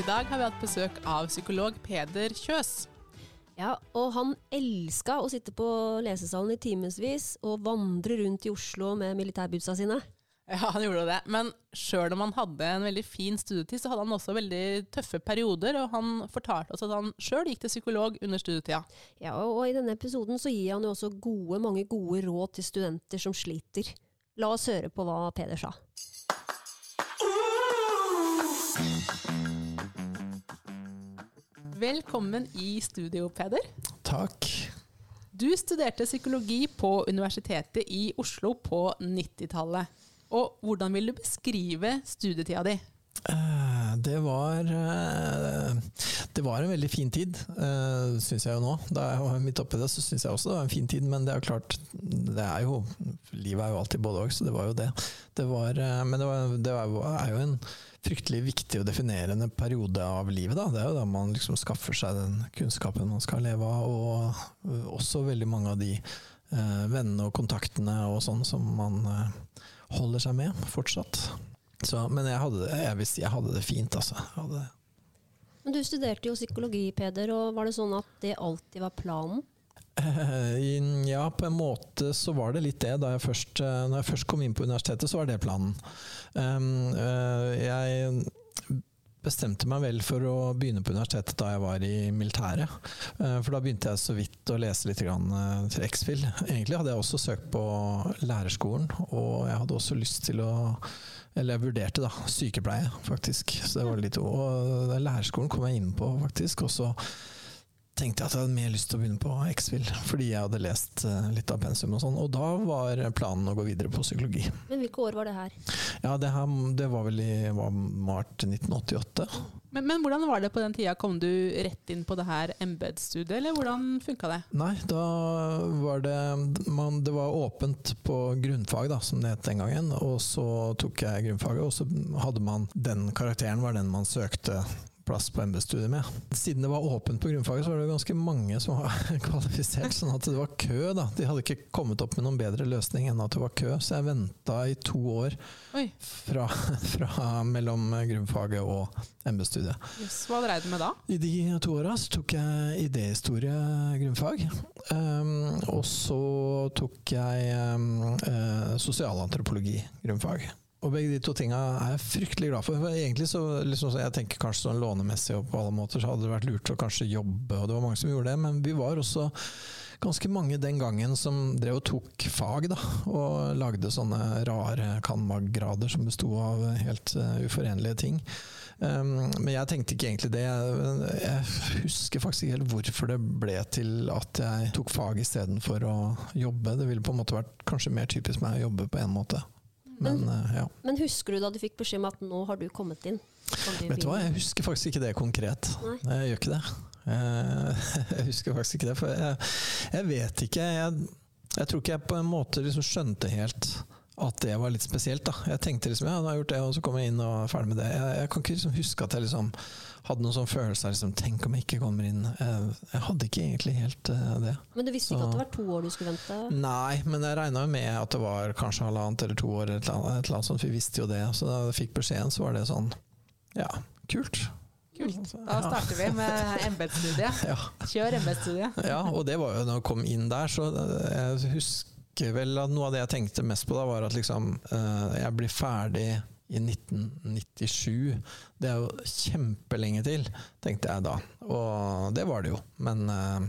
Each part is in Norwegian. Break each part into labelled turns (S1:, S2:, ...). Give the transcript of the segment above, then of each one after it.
S1: I dag har vi hatt besøk av psykolog Peder Kjøs.
S2: Ja, og han elska å sitte på lesesalen i timevis og vandre rundt i Oslo med militærbudsa sine.
S1: Ja, han gjorde det. Men sjøl om han hadde en veldig fin studietid, så hadde han også veldig tøffe perioder. Og han fortalte oss at han sjøl gikk til psykolog under studietida.
S2: Ja, og i denne episoden så gir han jo også gode, mange gode råd til studenter som sliter. La oss høre på hva Peder sa.
S1: Velkommen i studio, Peder.
S3: Takk.
S1: Du studerte psykologi på Universitetet i Oslo på 90-tallet. Og hvordan vil du beskrive studietida di?
S3: Eh, Det var eh, Det var en veldig fin tid, syns jeg jo nå. Da jeg var midt oppi det, så syns jeg også det var en fin tid. Men det er jo klart, det er jo Livet er jo alltid både òg, så det var jo det. det var, eh, men det, var, det er jo en fryktelig viktig og definerende periode av livet. Da. Det er jo da man liksom skaffer seg den kunnskapen man skal leve av, og også veldig mange av de eh, vennene og kontaktene og sånn som man eh, holder seg med fortsatt. Så, men jeg hadde jeg vil si jeg hadde det fint, altså. Hadde det.
S2: Men du studerte jo psykologi, Peder, og var det sånn at det alltid var planen?
S3: Eh, Ja, på en måte så var det litt det. Da jeg først, eh, når jeg først kom inn på universitetet, så var det planen. Eh, Jeg bestemte meg vel for å begynne på universitetet da jeg var i militæret. For da begynte jeg så vidt å lese litt til X-Fill. Egentlig hadde jeg også søkt på lærerskolen, og jeg hadde også lyst til å eller jeg vurderte da, sykepleie, faktisk. Så det var litt, og lærerskolen kom jeg inn på, faktisk. Og så tenkte jeg at jeg hadde mer lyst til å begynne på X-Fill, fordi jeg hadde lest eh, litt av pensum og sånn. Og da var planen å gå videre på psykologi.
S2: Men hvilke år var det her?
S3: Ja, det, her, det var vel i var mart 1988.
S1: Men, men hvordan var det på den tida? Kom du rett inn på det her embetsstudiet, eller hvordan funka det?
S3: Nei, da var det man, Det var åpent på grunnfag, da, som det het den gangen. Og så tok jeg grunnfaget, og så hadde man den karakteren var den man søkte plass på MB-studiet med. Siden det var åpent på grunnfaget, så var det ganske mange som var kvalifisert. Sånn at det var kø, da. De hadde ikke kommet opp med noen bedre løsning enn at det var kø. Så jeg venta i to år fra, fra mellom grunnfaget og embetsstudiet.
S1: yes, Hva dreiv du med da?
S3: I de to åra tok jeg idéhistorie grunnfag. Um, og så tok jeg um, uh, sosialantropologi grunnfag. Og begge de to tinga er jeg fryktelig glad for. for egentlig så, liksom, Jeg tenker kanskje sånn lånemessig og på alle måter så hadde det vært lurt å kanskje jobbe, og det var mange som gjorde det, men vi var også ganske mange den gangen som drev og tok fag, da. Og lagde sånne rare kanmag-grader som besto av helt uh, uforenlige ting. Um, men jeg tenkte ikke egentlig det. Jeg, jeg husker faktisk ikke helt hvorfor det ble til at jeg tok fag istedenfor å jobbe. Det ville på en måte vært kanskje mer typisk meg å jobbe på en måte. Men men, ja.
S2: Men husker du da du fikk beskjed om at nå har du kommet inn? Du
S3: Vet du hva, jeg husker faktisk ikke det konkret.
S2: Nei.
S3: Jeg gjør ikke det. Eh, Jeg husker faktisk ikke det, for jeg, jeg vet ikke. Jeg, jeg tror ikke jeg på en måte liksom skjønte helt at det var litt spesielt. da. Jeg tenkte liksom ja, nå har jeg gjort det, og så kom jeg inn og er ferdig med det. Jeg, jeg kan ikke liksom huske at jeg liksom hadde noen sånn følelse av liksom, tenk om jeg ikke kommer inn. Jeg, jeg hadde ikke egentlig helt uh, det.
S2: Men du visste ikke at det var to år du skulle vente?
S3: Nei, men jeg regna med at det var kanskje halvannet eller to år, eller et eller annet, et eller annet sånt. Vi visste jo det. Så da jeg fikk beskjeden, så var det sånn Ja, kult.
S1: Kult. Da starter vi med embetsstudiet. Kjør embetsstudiet.
S3: Ja, og det var jo når jeg kom inn der, så jeg husker vel at noe av det jeg tenkte mest på da, var at liksom eh, Jeg blir ferdig i 1997. Det er jo kjempelenge til, tenkte jeg da. Og det var det jo. Men eh,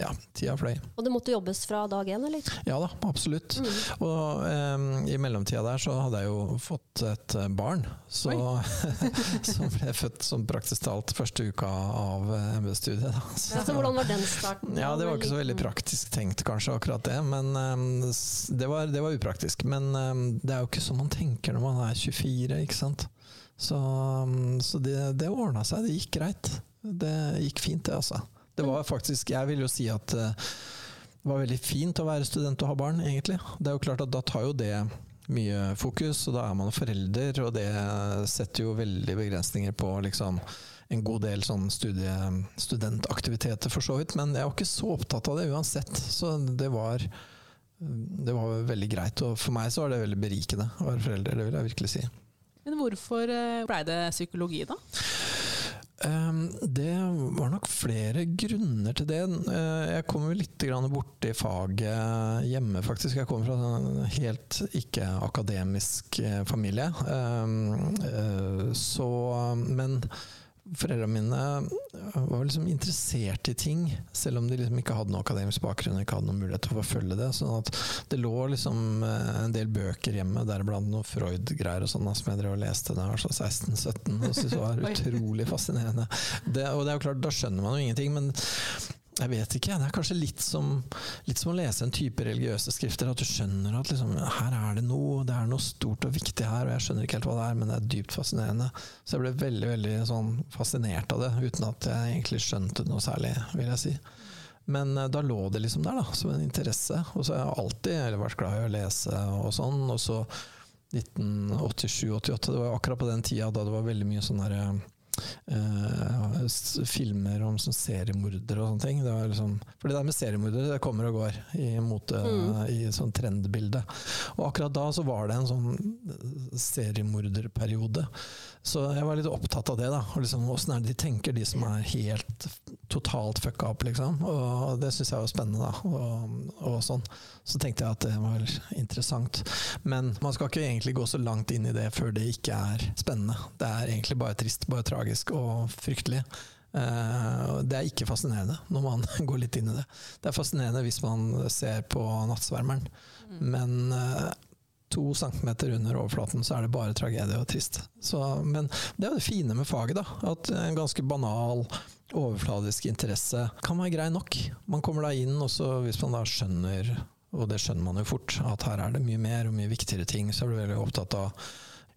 S3: ja, tida fløy.
S2: Og det måtte jobbes fra dag én, eller?
S3: Ja da, absolutt.
S2: Mm.
S3: Og eh, i mellomtida der så hadde jeg jo fått et eh, barn. Så, som ble født som praktisk talt første uka av eh, MB-studiet. Så-
S2: Ja, så hvordan var den starten?
S3: ja, det var ikke så veldig praktisk tenkt, kanskje, akkurat det. Men eh, det, var, det var upraktisk. Men eh, det er jo ikke sånn man tenker når man er 24, ikke sant. Så, så det, det ordna seg. Det gikk greit. Det gikk fint, det, altså. Det var faktisk Jeg vil jo si at eh, det var veldig fint å være student og ha barn, egentlig. Det er jo klart at da tar jo det mye fokus, og da er man forelder, og det setter jo veldig begrensninger på liksom en god del sånn studie, studentaktiviteter, for så vidt. Men jeg var ikke så opptatt av det uansett, så det var det var veldig greit, og for meg så var det veldig berikende å være forelder, det vil jeg virkelig si.
S1: Men hvorfor eh, blei det psykologi, da?
S3: Um, det var nok flere grunner til det. Uh, jeg kom litt borti faget hjemme, faktisk. Jeg kommer fra en helt ikke-akademisk eh, familie. Um, uh, så Men foreldrene mine var liksom interessert i ting, selv om de liksom ikke hadde noen akademisk bakgrunn og ikke hadde noen mulighet til å forfølge det. sånn at det lå liksom eh, en del bøker hjemme, deriblant noen Freud-greier og sånn, som jeg drev og leste da jeg var så 16-17 og syntes var utrolig fascinerende. Det, og det er jo klart, da skjønner man jo ingenting, men jeg vet ikke. Det er kanskje litt som, litt som å lese en type religiøse skrifter. At du skjønner at liksom, her er det noe, det er noe stort og viktig her, og jeg skjønner ikke helt hva det er, men det er dypt fascinerende. Så jeg ble veldig veldig sånn fascinert av det, uten at jeg egentlig skjønte noe særlig, vil jeg si. Men eh, da lå det liksom der, da, som en interesse. Og så har jeg alltid vært glad i å lese og sånn. Og så 1987-88, det var akkurat på den tida da det var veldig mye sånn derre eh, s- filmer om sånn seriemordere og sånne ting. Det var liksom, for det der med seriemordere det kommer og går i mote,
S2: Mm.
S3: i sånn trendbilde. Og akkurat da så var det en sånn seriemorderperiode. Så jeg var litt opptatt av det. da, og liksom, Åssen er det de tenker, de som er helt totalt fucka opp, liksom. Og det syns jeg var spennende, da. Og, og sånn. Så tenkte jeg at det var interessant. Men man skal ikke egentlig gå så langt inn i det før det ikke er spennende. Det er egentlig bare trist, bare tragisk og fryktelig. Eh, det er ikke fascinerende når man går litt inn i det. Det er fascinerende hvis man ser på nattsvermeren, men eh, to centimeter under overflaten så er det bare tragedie og trist. Så, men det er jo det fine med faget, da. At en ganske banal overfladisk interesse kan være grei nok. Man kommer da inn, og så hvis man da skjønner, og det skjønner man jo fort, at her er det mye mer og mye viktigere ting, så er du veldig opptatt av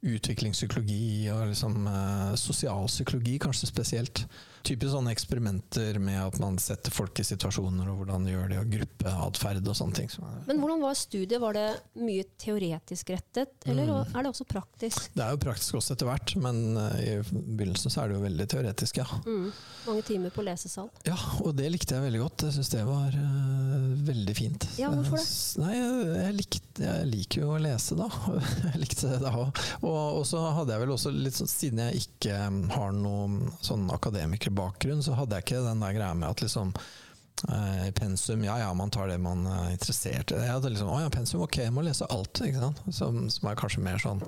S3: utviklingspsykologi og liksom, eh, sosialpsykologi, kanskje spesielt. Typisk sånne eksperimenter med at man setter folk i situasjoner, og hvordan de gjør det, og gruppeatferd og sånne ting.
S2: Men hvordan var studiet? Var det mye teoretisk rettet, eller
S3: Mm.
S2: er det også praktisk?
S3: Det er jo praktisk også etter hvert, men eh, i begynnelsen så er det jo veldig teoretisk, ja.
S2: Mm. Mange timer på lesesal.
S3: Ja, og det likte jeg veldig godt. Jeg syns det var uh, veldig fint.
S2: Ja, hvorfor det?
S3: Nei, jeg, jeg, likte, jeg liker jo å lese, da. jeg likte det da òg. Og, og så hadde jeg vel også litt sånn Siden jeg ikke eh, har noen sånn akademikerbakgrunn, så hadde jeg ikke den der greia med at liksom eh, pensum, ja ja, man tar det man er interessert i. Jeg hadde liksom, å ja, pensum, ok, jeg må lese alt. Ikke sant? Som, som er kanskje mer sånn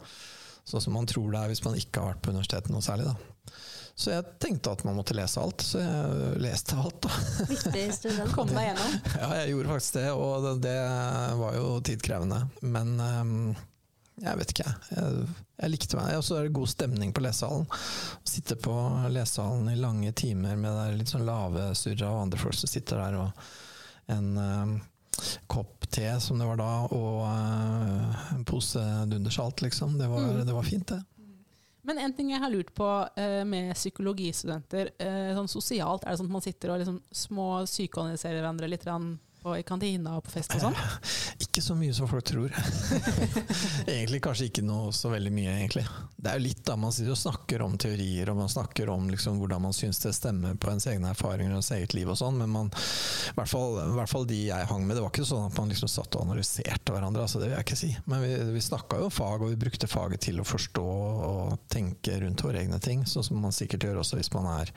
S3: Sånn som man tror det er hvis man ikke har vært på universitetet noe særlig. da. Så jeg tenkte at man måtte lese alt, så jeg leste alt. da.
S2: Viktig student.
S1: Kom deg gjennom.
S3: Ja, jeg gjorde faktisk det, og det, det var jo tidkrevende. Men ehm, jeg vet ikke, jeg. Jeg likte meg. Og så er det god stemning på lesesalen. Sitte på lesesalen i lange timer med det der litt sånn lave surra og andre folk som sitter der, og en ehm, kopp te, som det var da, og uh, en pose dundersalt, liksom. Det var,
S2: Mm.
S3: det var fint, det.
S1: Men en ting jeg har lurt på uh, med psykologistudenter, uh, sånn sosialt, er det sånn at man sitter og liksom små psykoanalyserer hverandre litt grann på, i kantina og på fest og sånn?
S3: Ikke så mye som folk tror. egentlig kanskje ikke noe så veldig mye, egentlig. Det er jo litt da man sitter og snakker om teorier, og man snakker om liksom hvordan man syns det stemmer på ens egne erfaringer og ens eget liv og sånn, men man, i hvert, fall, i hvert fall de jeg hang med, det var ikke sånn at man liksom satt og analyserte hverandre, altså det vil jeg ikke si. Men vi, vi snakka jo fag, og vi brukte faget til å forstå og tenke rundt våre egne ting, sånn som man sikkert gjør også hvis man er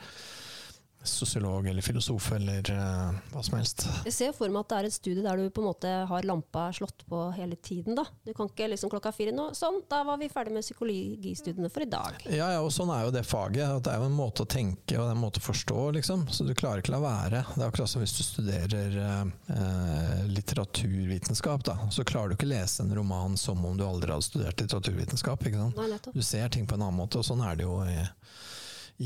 S3: sosiolog eller filosof eller uh, hva som helst.
S2: Jeg ser for meg at det er et studie der du på en måte har lampa slått på hele tiden. da. Du kan ikke liksom klokka fire nå Sånn, da var vi ferdig med psykologistudiene for i dag.
S3: Ja, ja, og sånn er jo det faget. at Det er jo en måte å tenke og en måte å forstå, liksom. Så du klarer ikke la være. Det er akkurat som hvis du studerer uh, litteraturvitenskap, da. Så klarer du ikke lese en roman som om du aldri hadde studert litteraturvitenskap. ikke sant?
S2: Nei.
S3: Du ser ting på en annen måte, og sånn er det jo i,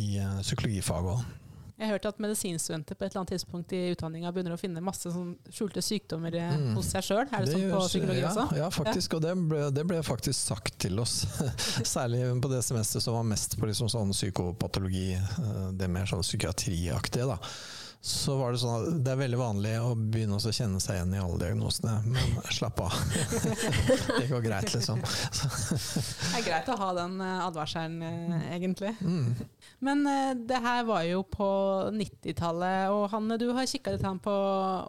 S3: i uh, psykologifaget òg.
S1: Jeg hørte at medisinstudenter på et eller annet tidspunkt i utdanninga begynner å finne masse sånn skjulte sykdommer eh,
S3: Mm.
S1: hos seg sjøl. Er det, sånn på psykologi
S3: ja,
S1: også?
S3: Ja, faktisk. Og det ble, det ble faktisk sagt til oss. Særlig på det semesteret som var mest på liksom sånn psykopatologi, eh, det mer sånn psykiatriaktige. da. Så var det sånn at det er veldig vanlig å begynne å kjenne seg igjen i alle diagnosene, men slapp av. det går greit, liksom.
S1: Det er greit å ha den eh, advarselen, egentlig.
S3: Mm.
S1: Men uh, det her var jo på 90-tallet, og Hanne, du har kikka litt på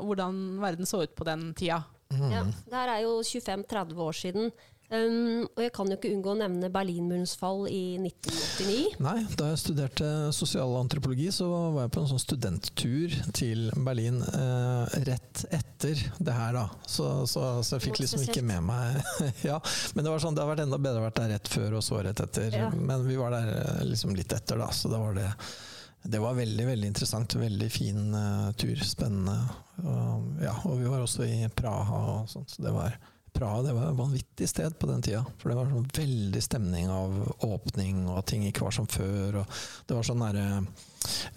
S1: hvordan verden så ut på den tida.
S3: Mm.
S2: Ja, det her er jo 25-30 år siden. Um, og jeg kan jo ikke unngå å nevne Berlinmurens fall i 1989.
S3: Nei, da jeg studerte sosialantropologi, så var jeg på en sånn studenttur til Berlin eh, rett etter det her, da. Så, så, så jeg fikk liksom ikke med meg Ja, men det var sånn, det har vært enda bedre å vært der rett før og så rett etter.
S2: Ja.
S3: Men vi var der eh, liksom litt etter, da, så da var det det var veldig veldig interessant. Veldig fin uh, tur. Spennende. Uh, ja, og vi var også i Praha og sånt. Så det var, Praha det var et vanvittig sted på den tida. For det var sånn veldig stemning av åpning, og at ting ikke var som før. Og det var sånn derre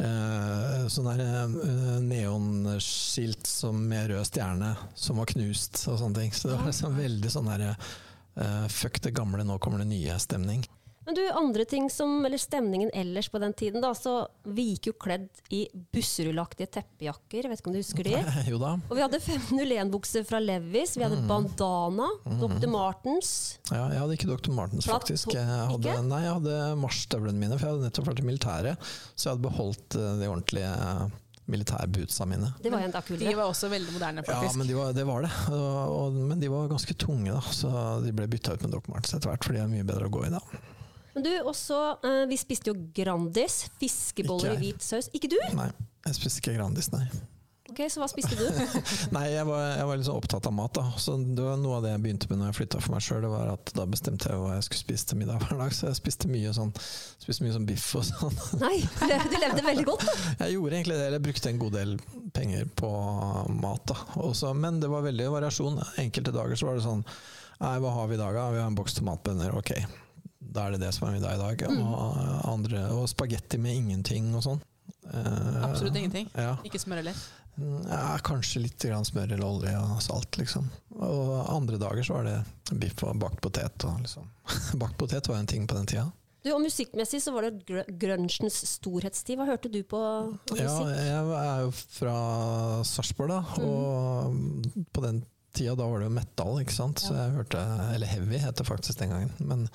S3: eh, Sånn derre eh, neonskilt som med rød stjerne som var knust og sånne ting. Så det var liksom veldig sånn derre eh, Fuck det gamle, nå kommer det nye stemning.
S2: Men du, andre ting som, eller stemningen ellers på den tiden, da, så vi gikk jo kledd i busserulleaktige teppejakker, jeg vet ikke om du husker de?
S3: jo da.
S2: Og vi hadde 501-bukser fra Levis, vi hadde
S3: Mm.
S2: bandana, Dr. Martens.
S3: Ja, jeg hadde ikke Dr. Martens,
S2: Platt-
S3: faktisk. Jeg hadde,
S2: ikke?
S3: nei, jeg hadde marsjstøvlene mine, for jeg hadde nettopp vært i militæret. Så jeg hadde beholdt eh, de ordentlige eh, militærbootsa mine.
S2: Det var
S1: De var også veldig moderne, faktisk.
S3: Ja, men de var, det var det. Og, og, men de var ganske tunge, da, så de ble bytta ut med Dr. Martens etter hvert, for de er mye bedre å gå i da.
S2: Men du, også, uh, vi spiste jo Grandis, fiskeboller i hvit saus. Ikke du?
S3: Nei, jeg spiste ikke Grandis, nei.
S2: Ok, Så hva spiste du?
S3: Nei, jeg var, jeg var litt sånn opptatt av mat. da Så Det var noe av det jeg begynte med når jeg flytta for meg sjøl. Da bestemte jeg hva jeg skulle spise til middag hver dag. Så jeg spiste mye sånn Spiste mye sånn biff og sånn.
S2: Nei, du levde, veldig godt. da.
S3: Jeg gjorde egentlig det, eller brukte en god del penger på mat. da også, Men det var veldig variasjon. Enkelte dager så var det sånn Nei, hva har vi i dag? da? Vi har en boks tomatbønner. Ok, da er det det som er middag i dag. Og, andre, og spagetti med ingenting og sånn. Uh,
S1: Absolutt ingenting.
S3: Ja.
S1: Ikke smør heller.
S3: Ja, kanskje litt grann smør eller olje og salt, liksom. Og andre dager så var det biff og bakt potet. Og liksom. bakt potet var en ting på den tida.
S2: Du, og Musikkmessig så var det gr grunchens storhetstid. Hva hørte du på
S3: Ja,
S2: musikk?
S3: jeg er jo fra Sarpsborg, da. Og på den tida da var det jo metal, ikke sant. Så jeg hørte Eller heavy het det faktisk den gangen. Men,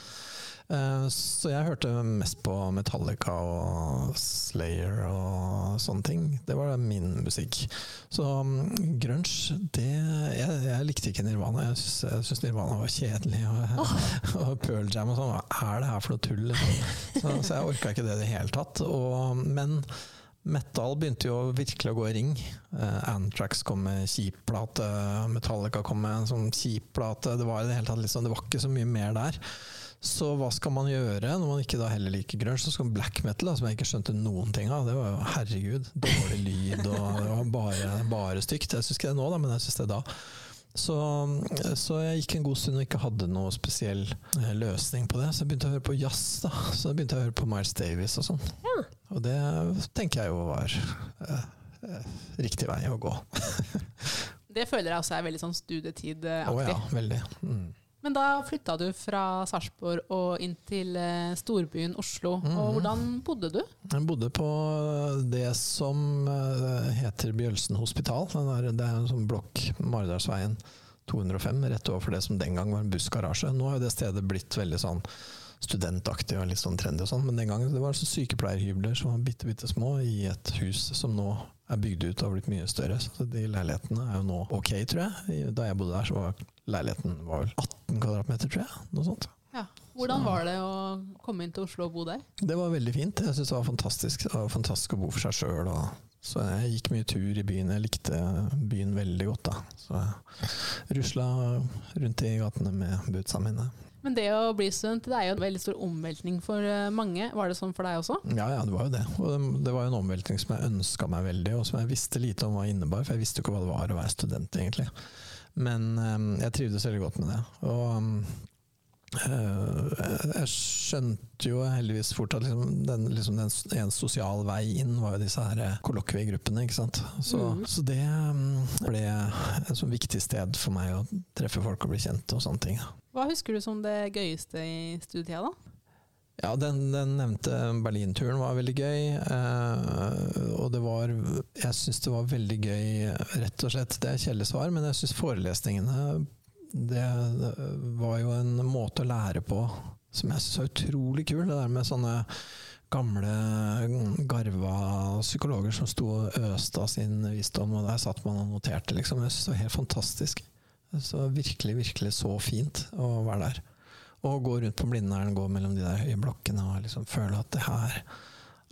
S3: så jeg hørte mest på Metallica og Slayer og sånne ting. Det var min musikk. Så um, grunge, det jeg, jeg likte ikke Nirvana. Jeg syntes Nirvana var kjedelig. Og, og Pearl Jam og sånn. Hva er det her for noe tull? Liksom? Så, så jeg orka ikke det i det hele tatt. Og, men Metal begynte jo virkelig å gå i ring. Uh, Antrax kom med kjip plate, Metallica kom med en sånn kjip plate. Det var i det hele tatt liksom, det var ikke så mye mer der. Så hva skal man gjøre når man ikke da heller liker grunge? Så skal man black metal, da, som jeg ikke skjønte noen ting av. Det var jo herregud, dårlig lyd og det var bare, bare stygt. Jeg syns ikke det nå, da, men jeg syns det da. Så, så jeg gikk en god stund og ikke hadde noe spesiell eh, løsning på det. Så jeg begynte å høre på jazz. da Så jeg begynte å høre på Miles Davis og sånn.
S2: Ja.
S3: Og det tenker jeg jo var eh, eh, riktig vei å gå.
S1: Det føler jeg også er veldig sånn
S3: Å
S1: studietidaktig.
S3: ja, veldig. Mm.
S1: Men da flytta du fra Sarpsborg og inn til eh, storbyen Oslo.
S3: Mhm.
S1: Og hvordan bodde du?
S3: Jeg bodde på det som eh, heter Bjølsen hospital. Den det er en sånn blokk, Maridalsveien 205, rett overfor det som den gang var en bussgarasje. Nå har jo det stedet blitt veldig sånn studentaktig og litt sånn trendy og sånn, men den gangen det var det sykepleierhybler som var bitte, bitte små i et hus som nå er bygd ut og har blitt mye større. Så de leilighetene er jo nå ok, tror jeg. Da jeg bodde der, så var leiligheten var vel 18 kvadratmeter, tror jeg. Noe sånt.
S1: Ja. Hvordan var det å komme inn til Oslo og bo der?
S3: Det var veldig fint. Jeg syns det var fantastisk. Det var fantastisk å bo for seg sjøl. Så jeg gikk mye tur i byen. Jeg likte byen veldig godt. da. Så jeg rusla rundt i gatene med bootsa mine.
S1: Men det å bli student det er jo en veldig stor omveltning for eh, mange. Var det sånn for deg også?
S3: Ja, ja, det var jo det. Og det- var jo en omveltning som jeg ønska meg veldig, og som jeg visste lite om hva innebar. For jeg visste jo ikke hva det var å være student, egentlig. Men eh, jeg trivdes veldig godt med det. Og eh, jeg skjønte jo heldigvis fort at liksom, den, liksom, den, en sosial vei inn var jo disse her eh, kollokviegruppene. ikke sant? Så,
S2: mm.
S3: så det mm, ble et sånn viktig sted for meg å treffe folk og bli kjent og sånne ting.
S1: Hva husker du som det gøyeste i studietida, da?
S3: Ja, den, den nevnte Berlinturen var veldig gøy. Eh, og det var Jeg syns det var veldig gøy, rett og slett. Det er kjedelig svar, men jeg syns forelesningene det, var jo en måte å lære på som jeg syns er utrolig kul. Det der med sånne gamle, garva psykologer som sto og øste av sin visdom, og der satt man og noterte, liksom. Jeg syns det var helt fantastisk. Så virkelig, virkelig så fint å være der. Og gå rundt på Blindern, gå mellom de der høye blokkene og liksom føle at det her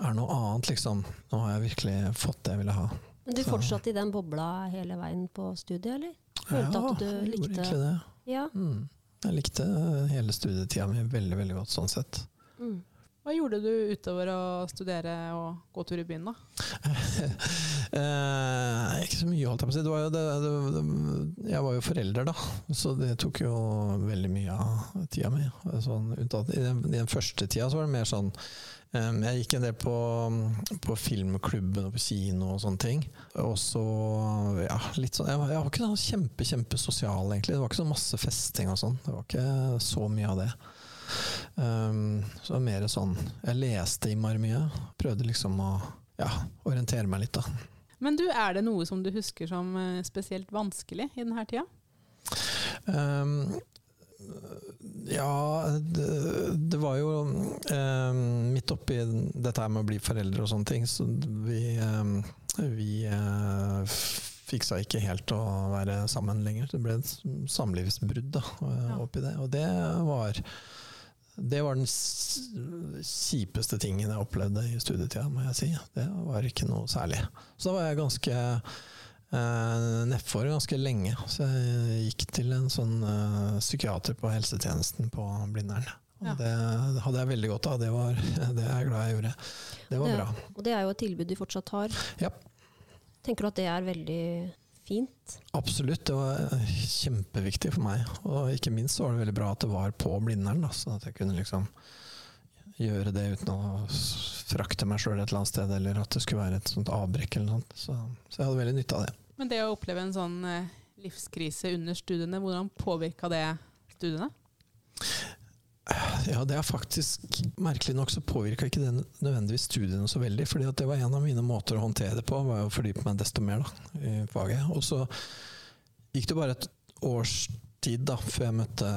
S3: er noe annet, liksom. Nå har jeg virkelig fått det jeg ville ha.
S2: Men du fortsatte i den bobla hele veien på studiet, eller? Følte
S3: Ja,
S2: at du likte
S3: egentlig det.
S2: Ja.
S3: Mm. Jeg likte hele studietida mi veldig, veldig godt sånn sett.
S2: Mm.
S1: Hva gjorde du utover å studere og gå tur i byen, da?
S3: eh, ikke så mye, holdt jeg på å si. Det var jo det, det, det, jeg var jo forelder, da. Så det tok jo veldig mye av tida mi. Sånn, unntatt, i, den, I den første tida så var det mer sånn Jeg gikk en del på, på filmklubben og på kino og sånne ting. Og så ja, litt sånn Jeg var, jeg var ikke sånn kjempe, kjempesosial, egentlig. Det var ikke så masse festing og sånn. Det var ikke så mye av det. Um, så det var mer sånn Jeg leste innmari mye. Prøvde liksom å ja, orientere meg litt, da.
S1: Men du, er det noe som du husker som eh, spesielt vanskelig i denne tida?
S3: Um, ja, det, det var jo eh, midt oppi dette her med å bli foreldre og sånne ting, så vi, eh, vi eh, fiksa ikke helt å være sammen lenger. Det ble et samlivsbrudd da, oppi det. Og det var det var den kjipeste tingen jeg opplevde i studietida, må jeg si. Det var ikke noe særlig. Så da var jeg ganske eh, nedfor ganske lenge. Så jeg gikk til en sånn eh, psykiater på helsetjenesten på Blindern. Og
S1: Ja.
S3: Det hadde jeg veldig godt av. Det, var, det er jeg glad jeg gjorde. Det var
S2: Det-
S3: bra.
S2: Og det er jo et tilbud de fortsatt har.
S3: Ja.
S2: Tenker du at det er veldig fint?
S3: Absolutt, det var eh, kjempeviktig for meg. Og ikke minst så var det veldig bra at det var på Blindern, så at jeg kunne liksom gjøre det uten å frakte meg sjøl et eller annet sted, eller at det skulle være et sånt avbrekk eller noe sånt. Så, så jeg hadde veldig nytte av det.
S1: Men det å oppleve en sånn eh, livskrise under studiene, hvordan påvirka det studiene?
S3: Ja, det er faktisk Merkelig nok så påvirka ikke det nødvendigvis studiene så veldig. fordi det var en av mine måter å håndtere det på, var å fordype meg desto mer da, i faget. Og så gikk det bare et års tid da, før jeg møtte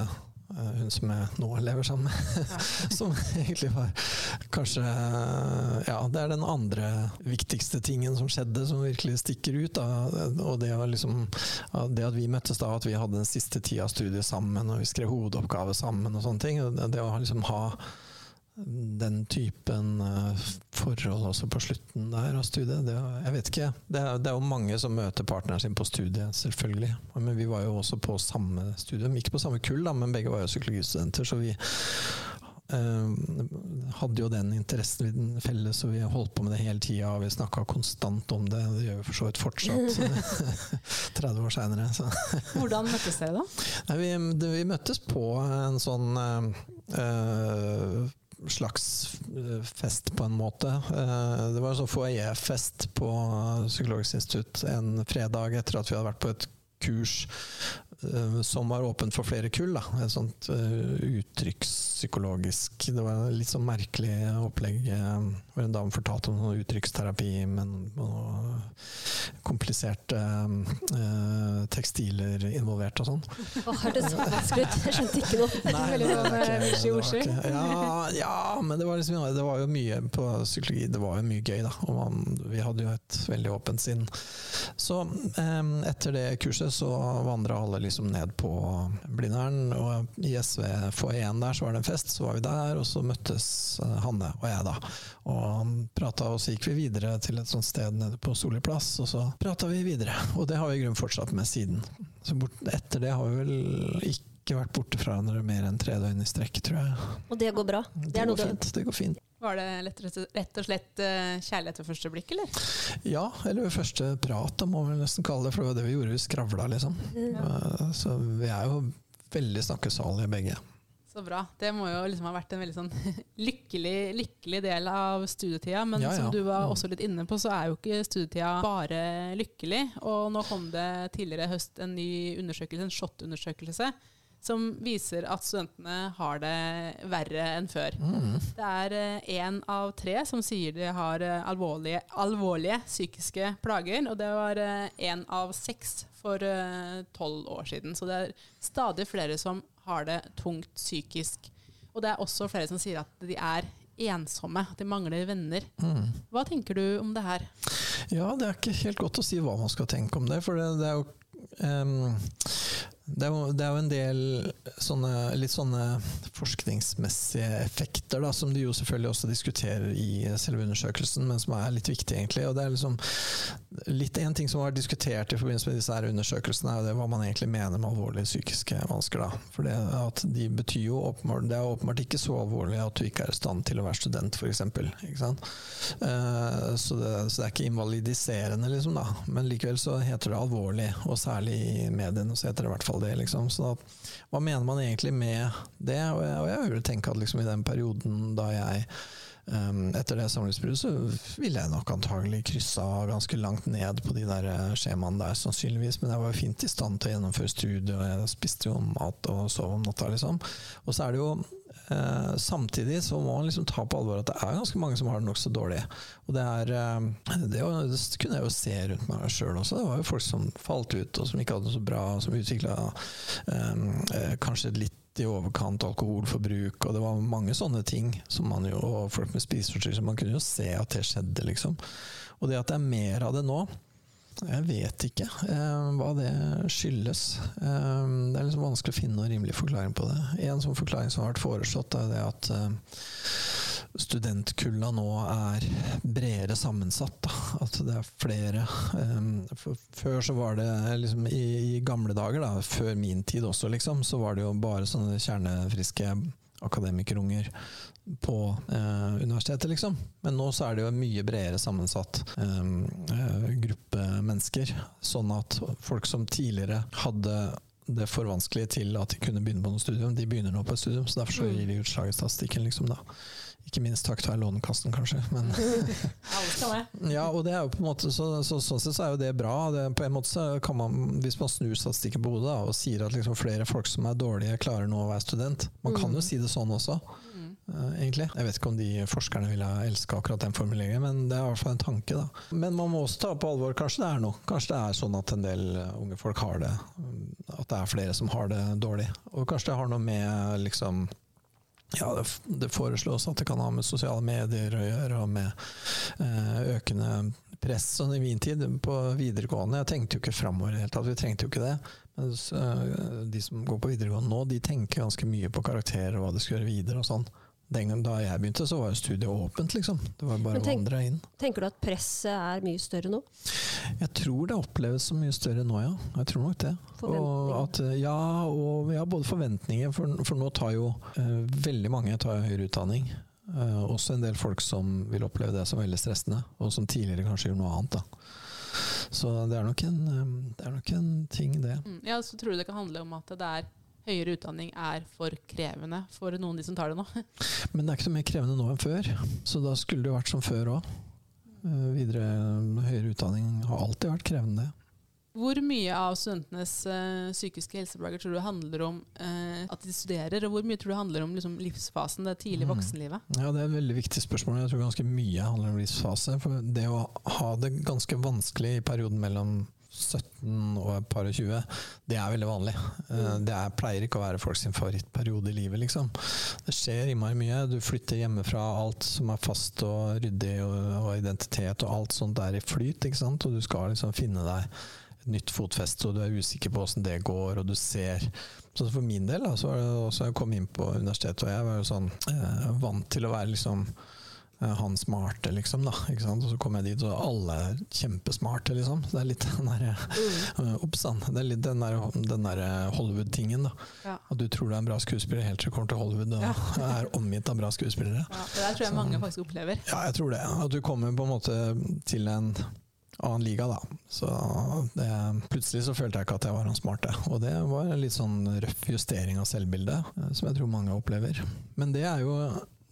S3: hun som jeg nå lever sammen med. som egentlig var kanskje Ja, det er den andre viktigste tingen som skjedde, som virkelig stikker ut. Da. Og det, var liksom, det at vi møttes da, at vi hadde den siste tida av studiet sammen, og vi skrev hovedoppgave sammen og sånne ting. Det, det å liksom ha den typen eh, forhold også på slutten der av studiet. Det, jeg vet ikke. Det er, det er jo mange som møter partneren sin på studiet, selvfølgelig. Men vi var jo også på samme studium. Ikke på samme kull, da, men begge var jo psykologistudenter. Så vi eh, hadde jo den interessen felles, og vi holdt på med det hele tida. Vi snakka konstant om det. Det gjør vi for så vidt fortsatt, 30 år seinere.
S1: Hvordan møttes dere da?
S3: Nei, vi, det, vi møttes på en sånn eh, eh, slags eh, fest, på en måte. Eh, det var en sånn foajéfest på Psykologisk institutt en fredag etter at vi hadde vært på et kurs eh, som var åpent for flere kull. Da. Et sånt uttrykkspsykologisk Det var litt sånn merkelig opplegg. Eh, hvor en dame fortalte om noe uttrykksterapi med noe kompliserte eh, tekstiler involvert og sånn.
S2: Å, hørtes så vanskelig ut. Jeg skjønte ikke noe.
S3: Nei, det
S1: sånn,
S3: var ikke-
S1: eh,
S3: det var Ja, ja, men det var, liksom, det var jo mye på psykologi. Det var jo mye gøy, da. Og man, vi hadde jo et veldig åpent sinn. Så eh, etter det kurset så vandra alle liksom ned på Blindern, og i SV foajeen der så var det en fest, så var vi der, og så møttes eh, Hanne og jeg da. Og prata, og så gikk vi videre til et sånt sted nede på Solli plass, og så prata vi videre. Og det har vi i grunnen fortsatt med siden. Så bort, etter det har vi vel ikke vært borte fra hverandre mer enn tre døgn i strekk, tror jeg.
S2: Og det går bra.
S3: Det,
S2: det,
S3: går fint. Det går fint.
S1: Var det rett og slett eh, kjærlighet ved første blikk, eller?
S3: Ja, eller ved første prat, da må vi nesten kalle det, for det var det vi gjorde. Vi skravla, liksom. Ja. Så vi er jo veldig snakkesalige begge.
S1: Så bra. Det må jo liksom ha vært en veldig sånn lykkelig, lykkelig del av studietida. Men
S3: Ja, ja.
S1: som du var
S3: Mm.
S1: også litt inne på, så er jo ikke studietida bare lykkelig. Og nå kom det tidligere høst en ny undersøkelse, en SHoT-undersøkelse, som viser at studentene har det verre enn før.
S3: Mm.
S1: Det er én av tre som sier de har eh, alvorlige, alvorlige psykiske plager, og det var én av seks for tolv år siden. Så det er stadig flere som har det tungt psykisk. Og det er også flere som sier at de er ensomme, at de mangler venner.
S3: Mm.
S1: Hva tenker du om det her?
S3: Ja, det er ikke helt godt å si hva man skal tenke om det, for det, det er jo um det er, jo, det er jo en del sånne, litt sånne forskningsmessige effekter da, som de jo selvfølgelig også diskuterer i selve undersøkelsen, men som er litt viktig, egentlig. og det er liksom litt En ting som vært diskutert i forbindelse med disse her undersøkelsene, er jo det hva man egentlig mener med alvorlige psykiske vansker. da. For det, at de betyr jo åpenbart, det er åpenbart ikke så alvorlig at du ikke er i stand til å være student, f.eks. Uh, så, det, så det er ikke invalidiserende, liksom, da. Men likevel så heter det alvorlig, og særlig i mediene så heter det i hvert fall det. liksom. Så da, hva mener man egentlig med det? Og og jeg vil tenke at liksom i den perioden da jeg Um, etter det samlivsbruddet så ville jeg nok antagelig kryssa ganske langt ned på de der eh, skjemaene der, sannsynligvis. Men jeg var fint i stand til å gjennomføre studiet, og jeg spiste jo mat og sov om natta, liksom. Og så er det jo eh, Samtidig så må man liksom ta på alvor at det er ganske mange som har det nokså dårlig. Og det er eh, det, det kunne jeg jo se rundt meg sjøl også. Det var jo folk som falt ut, og som ikke hadde det så bra, som utvikla eh, kanskje litt i overkant alkoholforbruk, og det var mange sånne ting som man jo, og folk med spiseforstyrrelser, man kunne jo se at det skjedde, liksom. Og det at det er mer av det nå, jeg vet ikke eh, hva det skyldes. Eh, det er liksom vanskelig å finne noen rimelig forklaring på det. En sånn forklaring som har vært foreslått, er det at eh, studentkulla nå er bredere sammensatt. Da. At det er flere. For, før så var det liksom i, i gamle dager, da, før min tid også, liksom, så var det jo bare sånne kjernefriske akademikerunger på eh, universitetet, liksom. Men nå så er det jo en mye bredere sammensatt eh, gruppe mennesker. Sånn at folk som tidligere hadde det for vanskelig til at de kunne begynne på noe studium, de begynner nå på et studium. Så derfor så gir de utslag i statistikken, liksom, da. Ikke minst takket være Lånekassen, kanskje. Men ja, og det er jo på en måte så, så, sånn sett så er jo det bra. Det, på en måte så kan man, Hvis man snur statistikken på hodet da, og sier at liksom flere folk som er dårlige, klarer nå å være student Man kan jo si det sånn også,
S1: Mm.
S3: eh, egentlig. Jeg vet ikke om de forskerne ville elska akkurat den formuleringen, men det er i hvert fall en tanke. da. Men man må også ta på alvor kanskje det er noe. Kanskje det er sånn at en del eh, unge folk har det. mm, At det er flere som har det dårlig. Og kanskje det har noe med liksom ja, det, det foreslås at det kan ha med sosiale medier å gjøre, og med eh, økende press. Sånn I min tid på videregående Jeg tenkte jo ikke framover i det hele tatt, vi trengte jo ikke det. Mens eh, de som går på videregående nå, de tenker ganske mye på karakterer og hva de skal gjøre videre og sånn. Den gang da jeg begynte, så var jo studiet åpent, liksom. Det var bare
S2: tenk,
S3: å vandre inn.
S2: Tenker du at presset er mye større nå?
S3: Jeg tror det oppleves som mye større nå, ja. Jeg tror nok det. Og at, ja, og ja, både forventninger, for, for nå tar jo eh, veldig mange tar høyere utdanning. Eh, også en del folk som vil oppleve det som veldig stressende, og som tidligere kanskje gjorde noe annet. da. Så det er nok en, eh, det er nok en ting, det.
S1: Mm. Ja, så tror du det kan handle om at det er høyere utdanning er for krevende for noen av de som tar det nå?
S3: Men det er ikke noe mer krevende nå enn før, så da skulle det jo vært som før òg. videre høyere utdanning har alltid vært krevende.
S1: Hvor mye av studentenes eh, psykiske helseplager tror du handler om eh, at de studerer, og hvor mye tror du handler om liksom, livsfasen, det tidlige
S3: Mm.
S1: voksenlivet?
S3: Ja, Det er et veldig viktig spørsmål. Jeg tror ganske mye handler om livsfase. For det å ha det ganske vanskelig i perioden mellom 17 og et par og 20, det er veldig vanlig. Eh, Det er, pleier ikke å være folk sin favorittperiode i livet, liksom. Det skjer innmari mye. Du flytter hjemmefra, alt som er fast og ryddig og, og identitet og alt sånt er i flyt, ikke sant. Og du skal liksom finne deg et nytt fotfeste, og du er usikker på åssen det går, og du ser så For min del da, så var det også jeg kom inn på universitetet, og jeg var jo sånn eh, vant til å være liksom han smarte, liksom. da, ikke sant? Og så kom jeg dit, og alle er kjempesmarte, liksom. Det er litt den derre
S2: Mm.
S3: Ops sann. Det er litt den der, der Hollywood-tingen, da.
S1: Ja.
S3: At du tror du er en bra skuespiller helt til du kommer til Hollywood og
S1: Ja.
S3: er omgitt av bra skuespillere.
S1: Ja, det der tror jeg mange faktisk opplever.
S3: Ja, jeg tror det. At du kommer på en måte til en annen liga, da. Så det, plutselig så følte jeg ikke at jeg var han smarte. Og det var en litt sånn røff justering av selvbildet, eh, som jeg tror mange opplever. Men det er jo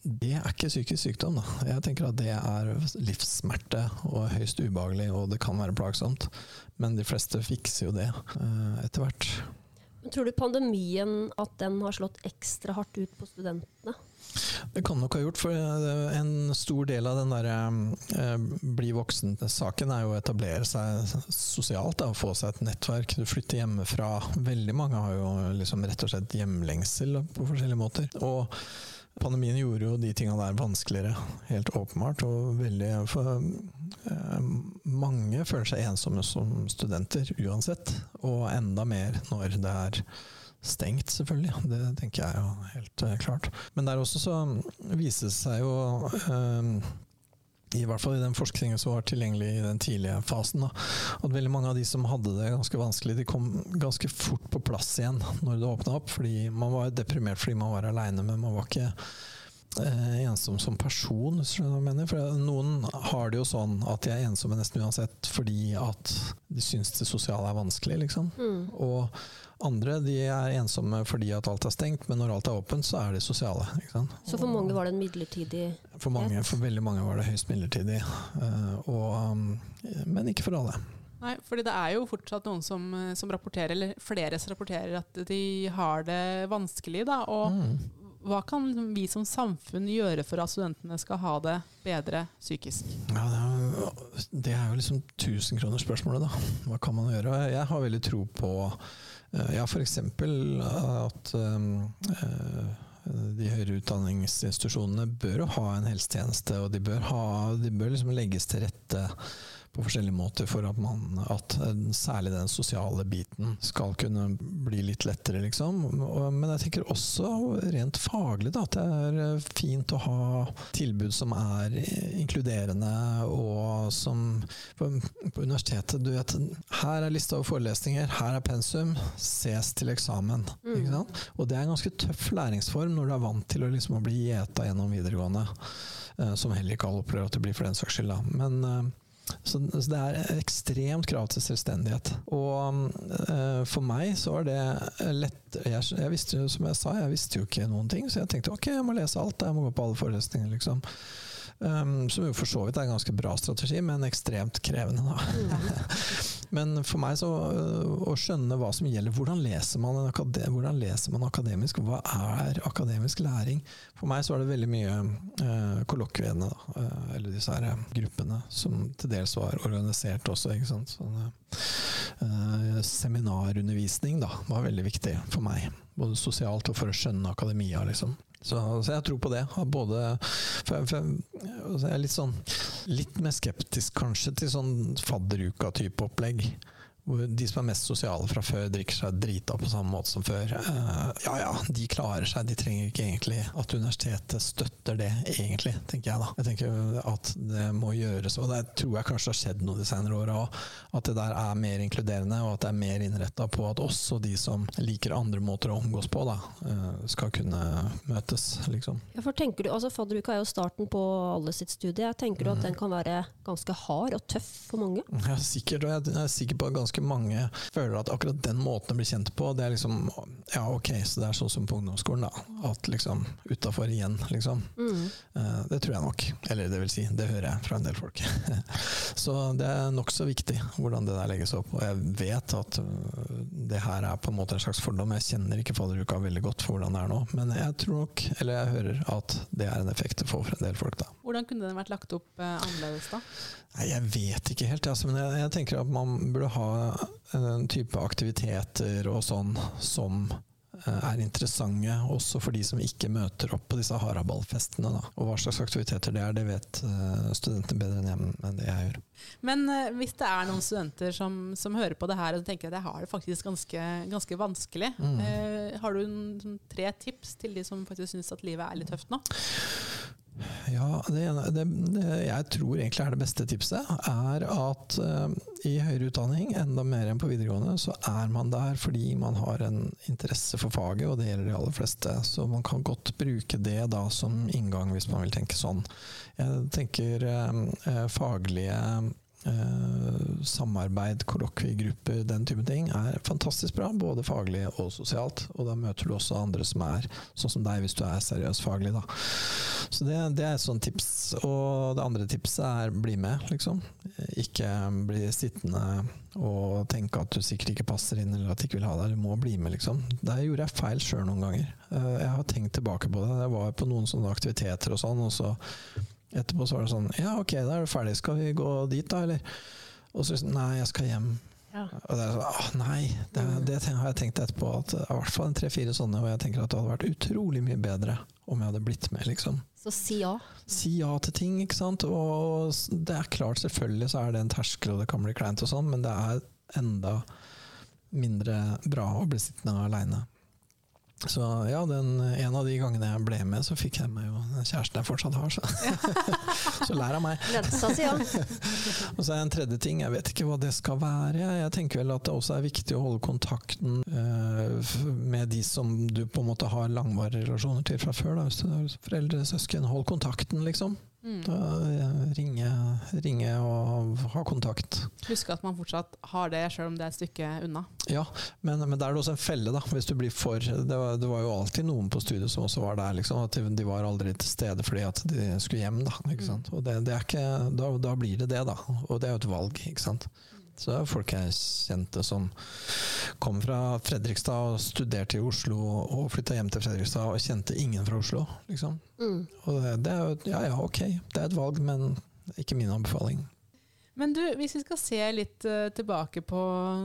S3: det er ikke psykisk sykdom. Da. Jeg tenker at det er livssmerte og høyst ubehagelig, og det kan være plagsomt. Men de fleste fikser jo det eh, etter hvert.
S2: Men tror du pandemien at den har slått ekstra hardt ut på studentene?
S3: Det kan nok ha gjort, for eh, en stor del av den der eh, bli voksen-saken er jo å etablere seg sosialt, da, få seg et nettverk. Du flytter hjemmefra. Veldig mange har jo liksom rett og slett hjemlengsel på forskjellige måter. Og pandemien gjorde jo de tinga der vanskeligere, helt åpenbart. Og veldig for, eh, Mange føler seg ensomme som studenter uansett, og enda mer når det er stengt, selvfølgelig. Det tenker jeg jo helt eh, klart. Men der også så viser det seg jo eh, i hvert fall i den forskningen som var tilgjengelig i den tidlige fasen, da, at veldig mange av de som hadde det ganske vanskelig, de kom ganske fort på plass igjen når det åpna opp. fordi Man var deprimert fordi man var aleine, men man var ikke eh, ensom som person. hvis du mener. For Noen har det jo sånn at de er ensomme nesten uansett fordi at de syns det sosiale er vanskelig. liksom.
S2: Mm.
S3: Og andre de er ensomme fordi at alt er stengt, men når alt er åpent, så er de sosiale.
S2: Så for mange var det en midlertidig
S3: For, mange, for veldig mange var det høyst midlertidig. eh, og, um, men ikke for alle.
S1: Nei, fordi det er jo fortsatt noen som, eh, som rapporterer, eller flere som rapporterer at de har det vanskelig. Da, og
S3: Mm.
S1: hva kan vi som samfunn gjøre for at studentene skal ha det bedre psykisk?
S3: Ja, det, er, jo- det er jo liksom tusenkronersspørsmålet, da. Hva kan man gjøre? Jeg har veldig tro på eh, ja, f.eks. at øh, eh, de høyere utdanningsinstitusjonene bør jo ha en helsetjeneste, og de bør, ha, de bør liksom legges til rette på forskjellige måter for at, man, at særlig den sosiale biten skal kunne bli litt lettere, liksom. Men jeg tenker også rent faglig da, at det er eh, fint å ha tilbud som er inkluderende, og som på, på universitetet, du vet, her er lista over forelesninger, her er pensum, ses til eksamen. Sant? Og det er en ganske tøff læringsform når du er vant til å, liksom, å bli gjeta gjennom videregående, eh, som heller ikke alle opplever at det blir for den saks skyld. Da. Men eh, så, så det er ekstremt krav til selvstendighet. Og eh, for meg så var det lett jeg, jeg visste jo, som jeg sa, jeg visste jo ikke noen ting, så jeg tenkte ok, jeg må lese alt, jeg må gå på alle forelesninger, liksom. Um, som jo for så vidt er en ganske bra strategi, men ekstremt krevende, da. Men for meg så øh, å skjønne hva som gjelder, hvordan leser man, hvordan leser man akademisk, hva er akademisk læring? For meg så var det veldig mye eh, kollokviene, øh, eller disse her gruppene, som til dels var organisert også. ikke sant? Sånn, eh, seminarundervisning da, var veldig viktig for meg, både sosialt og for å skjønne akademia, liksom. Så, så jeg tror på det. Både, for, for, altså jeg er litt sånn Litt mer skeptisk kanskje til sånn fadderuka-type opplegg. Hvor de som er mest sosiale fra før, drikker seg drita på samme måte som før. Eh, ja ja, de klarer seg, de trenger ikke egentlig at universitetet støtter det, egentlig, tenker jeg da. Jeg tenker at det må gjøres, og det tror jeg kanskje har skjedd noe de senere åra òg. At det der er mer inkluderende, og at det er mer innretta på at også de som liker andre måter å omgås på, da, eh, skal kunne møtes, liksom.
S2: Ja, for tenker du, altså Fadderuka er jo starten på alle sitt studie. Tenker du at den kan være ganske hard og tøff for mange?
S3: Ja, sikkert, og jeg er sikker på at ganske ganske mange føler at akkurat den måten å bli kjent på, det er liksom Ja, ok, så det er sånn som på ungdomsskolen, da. At liksom utafor igjen, liksom.
S2: Mm.
S3: Eh, Det tror jeg nok. Eller det vil si, det hører jeg fra en del folk. Så det er nokså viktig hvordan det der legges opp. Og jeg vet at øh, det her er på en måte en slags fordom. Jeg kjenner ikke fadderuka veldig godt for hvordan det er nå, men jeg tror nok, eller jeg hører, at det er en effekt det får for en del folk, da.
S1: Hvordan kunne den vært lagt opp eh, annerledes da?
S3: Nei, jeg vet ikke helt, altså, men jeg, jeg tenker at man burde ha en type aktiviteter og sånn som eh, er interessante også for de som ikke møter opp på disse haraballfestene. Da. Og hva slags aktiviteter det er, det vet eh, studentene bedre enn jeg, enn det jeg gjør.
S1: Men eh, hvis det er noen studenter som, som hører på det her og tenker at jeg har det faktisk ganske, ganske vanskelig,
S3: Mm.
S1: eh, har du en, sånn, tre tips til de som faktisk syns at livet er litt tøft nå?
S3: Ja, det, det, det jeg tror egentlig er det beste tipset, er at uh, i høyere utdanning, enda mer enn på videregående, så er man der fordi man har en interesse for faget, og det gjelder de aller fleste. Så man kan godt bruke det da som inngang, hvis man vil tenke sånn. Jeg tenker eh, faglige samarbeid, kollokviegrupper, den type ting, er fantastisk bra. Både faglig og sosialt. Og da møter du også andre som er sånn som deg, hvis du er seriøs faglig, da. Så det, det er et sånt tips. Og det andre tipset er bli med, liksom. Ikke bli sittende og tenke at du sikkert ikke passer inn, eller at de ikke vil ha deg. Du må bli med, liksom. Der gjorde jeg feil sjøl noen ganger. Eh, Jeg har tenkt tilbake på det. Jeg var på noen sånne aktiviteter og sånn, og så etterpå så var det sånn Ja, ok, da er du ferdig. Skal vi gå dit, da, eller? Og så nei, jeg skal hjem.
S2: Ja.
S3: Og det er sånn, ah, nei, det, det har jeg tenkt etterpå. At det er i hvert fall en tre-fire sånne, og jeg tenker at det hadde vært utrolig mye bedre om jeg hadde blitt med, liksom.
S2: Så si ja.
S3: Si ja til ting, ikke sant. Og det er klart, selvfølgelig så er det en terskel, og det kan bli kleint og sånn, men det er enda mindre bra å bli sittende aleine. Så ja, den, en av de gangene jeg ble med, så fikk jeg meg jo den kjæresten jeg fortsatt har. Så, så lær av meg. Og så er det en tredje ting, jeg vet ikke hva det skal være. Jeg tenker vel at det også er viktig å holde kontakten uh, med de som du på en måte har langvarige relasjoner til fra før. Da. Hvis du har foreldre, søsken, hold kontakten, liksom.
S1: Mm.
S3: Da, eh, ringe, ringe og ha kontakt.
S1: Husk at man fortsatt har det, sjøl om det er et stykke unna.
S3: Ja, men, men der er det også en felle, da. Hvis du blir for det var, det var jo alltid noen på studiet som også var der, liksom. At de, de var aldri til stede fordi at de skulle hjem, da. Ikke sant? Og det, det er ikke, da, da blir det det, da. Og det er jo et valg, ikke sant. Så det er folk jeg kjente som kom fra Fredrikstad og studerte i Oslo og flytta hjem til Fredrikstad og kjente ingen fra Oslo, liksom.
S2: Mm.
S3: Og det, det er jo Ja ja, ok, det er et valg, men ikke min anbefaling.
S1: Men du, hvis vi skal se litt eh, tilbake på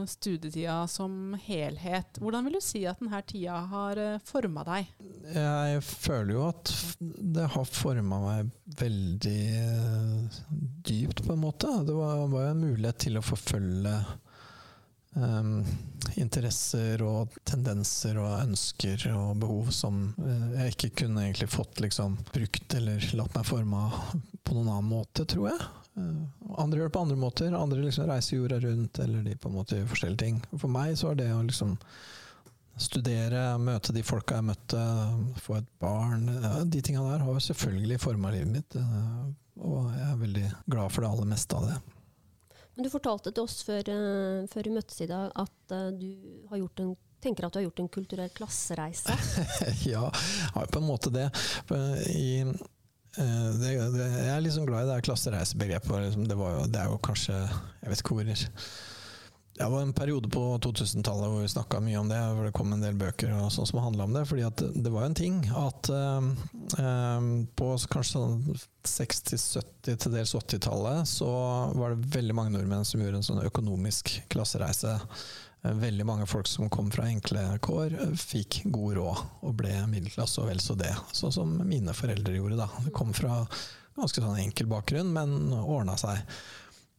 S1: studietida som helhet, hvordan vil du si at denne tida har uh, forma deg?
S3: Jeg føler jo at det har forma meg veldig eh, dypt, på en måte. Det var, var en mulighet til å forfølge um, interesser og tendenser og ønsker og behov som eh, jeg ikke kunne egentlig fått liksom, brukt eller latt meg forme på noen annen måte, tror jeg. Eh, Andre gjør det på andre måter. Andre liksom reiser jorda rundt, eller de på en måte gjør forskjellige ting. For meg så er det å liksom studere, møte de folka jeg møtte, få et barn De tinga der har jo selvfølgelig forma livet mitt. eh, Og jeg er veldig glad for det aller meste av det.
S2: Men du fortalte til oss før, eh, før vi møttes i dag at du har gjort en, tenker at du har gjort en kulturell klassereise.
S3: ja, jeg har på en måte det. I, det, det jeg er liksom glad i det klassereisebegrepet. Liksom, det, det er jo kanskje Jeg vet ikke hvor Det var en periode på 2000-tallet hvor vi snakka mye om det. Hvor det kom en del bøker og sånn som handla om det. fordi det var jo en ting at eh, eh, på kanskje sånn 60-, 70-, til dels 80-tallet så var det veldig mange nordmenn som gjorde en sånn økonomisk klassereise. Eh, Veldig mange folk som kom fra enkle kår, eh, fikk god råd og ble middelklasse og vel så det. Sånn som mine foreldre gjorde. da. De kom fra ganske sånn enkel bakgrunn, men ordna seg.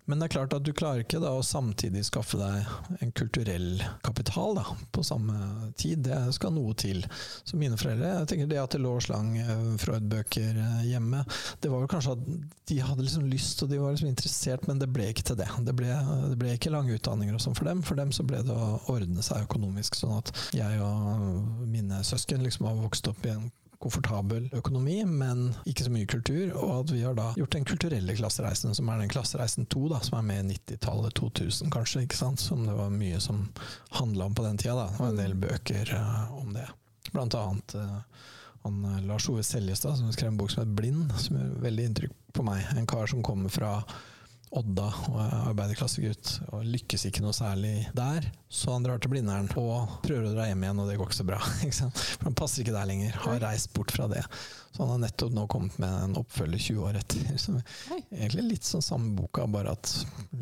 S3: Men det er klart at du klarer ikke da å samtidig skaffe deg en kulturell kapital da, på samme tid. Det skal noe til. Så mine foreldre, jeg tenker det at det lå slang eh, Freud-bøker eh, hjemme, det var vel kanskje at de hadde liksom lyst og de var liksom interessert, men det ble ikke til det. Det ble, det ble ikke lange utdanninger og sånn for dem. For dem så ble det å ordne seg økonomisk, sånn at jeg og mine søsken liksom har vokst opp i en komfortabel økonomi, men ikke så mye kultur. Og at vi har da gjort den kulturelle klassereisen, som er den klassereisen 2, da, som er med i 90-tallet, 2000 kanskje, ikke sant? som det var mye som handla om på den tida. Da. Det var en del bøker uh, om det. Blant annet uh, han, Lars Ove Seljestad, som skrev en bok som het 'Blind', som gjør veldig inntrykk på meg. En kar som kommer fra Odda og er arbeiderklassegutt og lykkes ikke noe særlig der. Så han drar til Blindern og prøver å dra hjem igjen, og det går ikke så bra. Ikke For Han passer ikke der lenger, har reist bort fra det. Så han har nettopp nå kommet med en oppfølger 20 år etter. Som egentlig litt sånn samme boka, bare at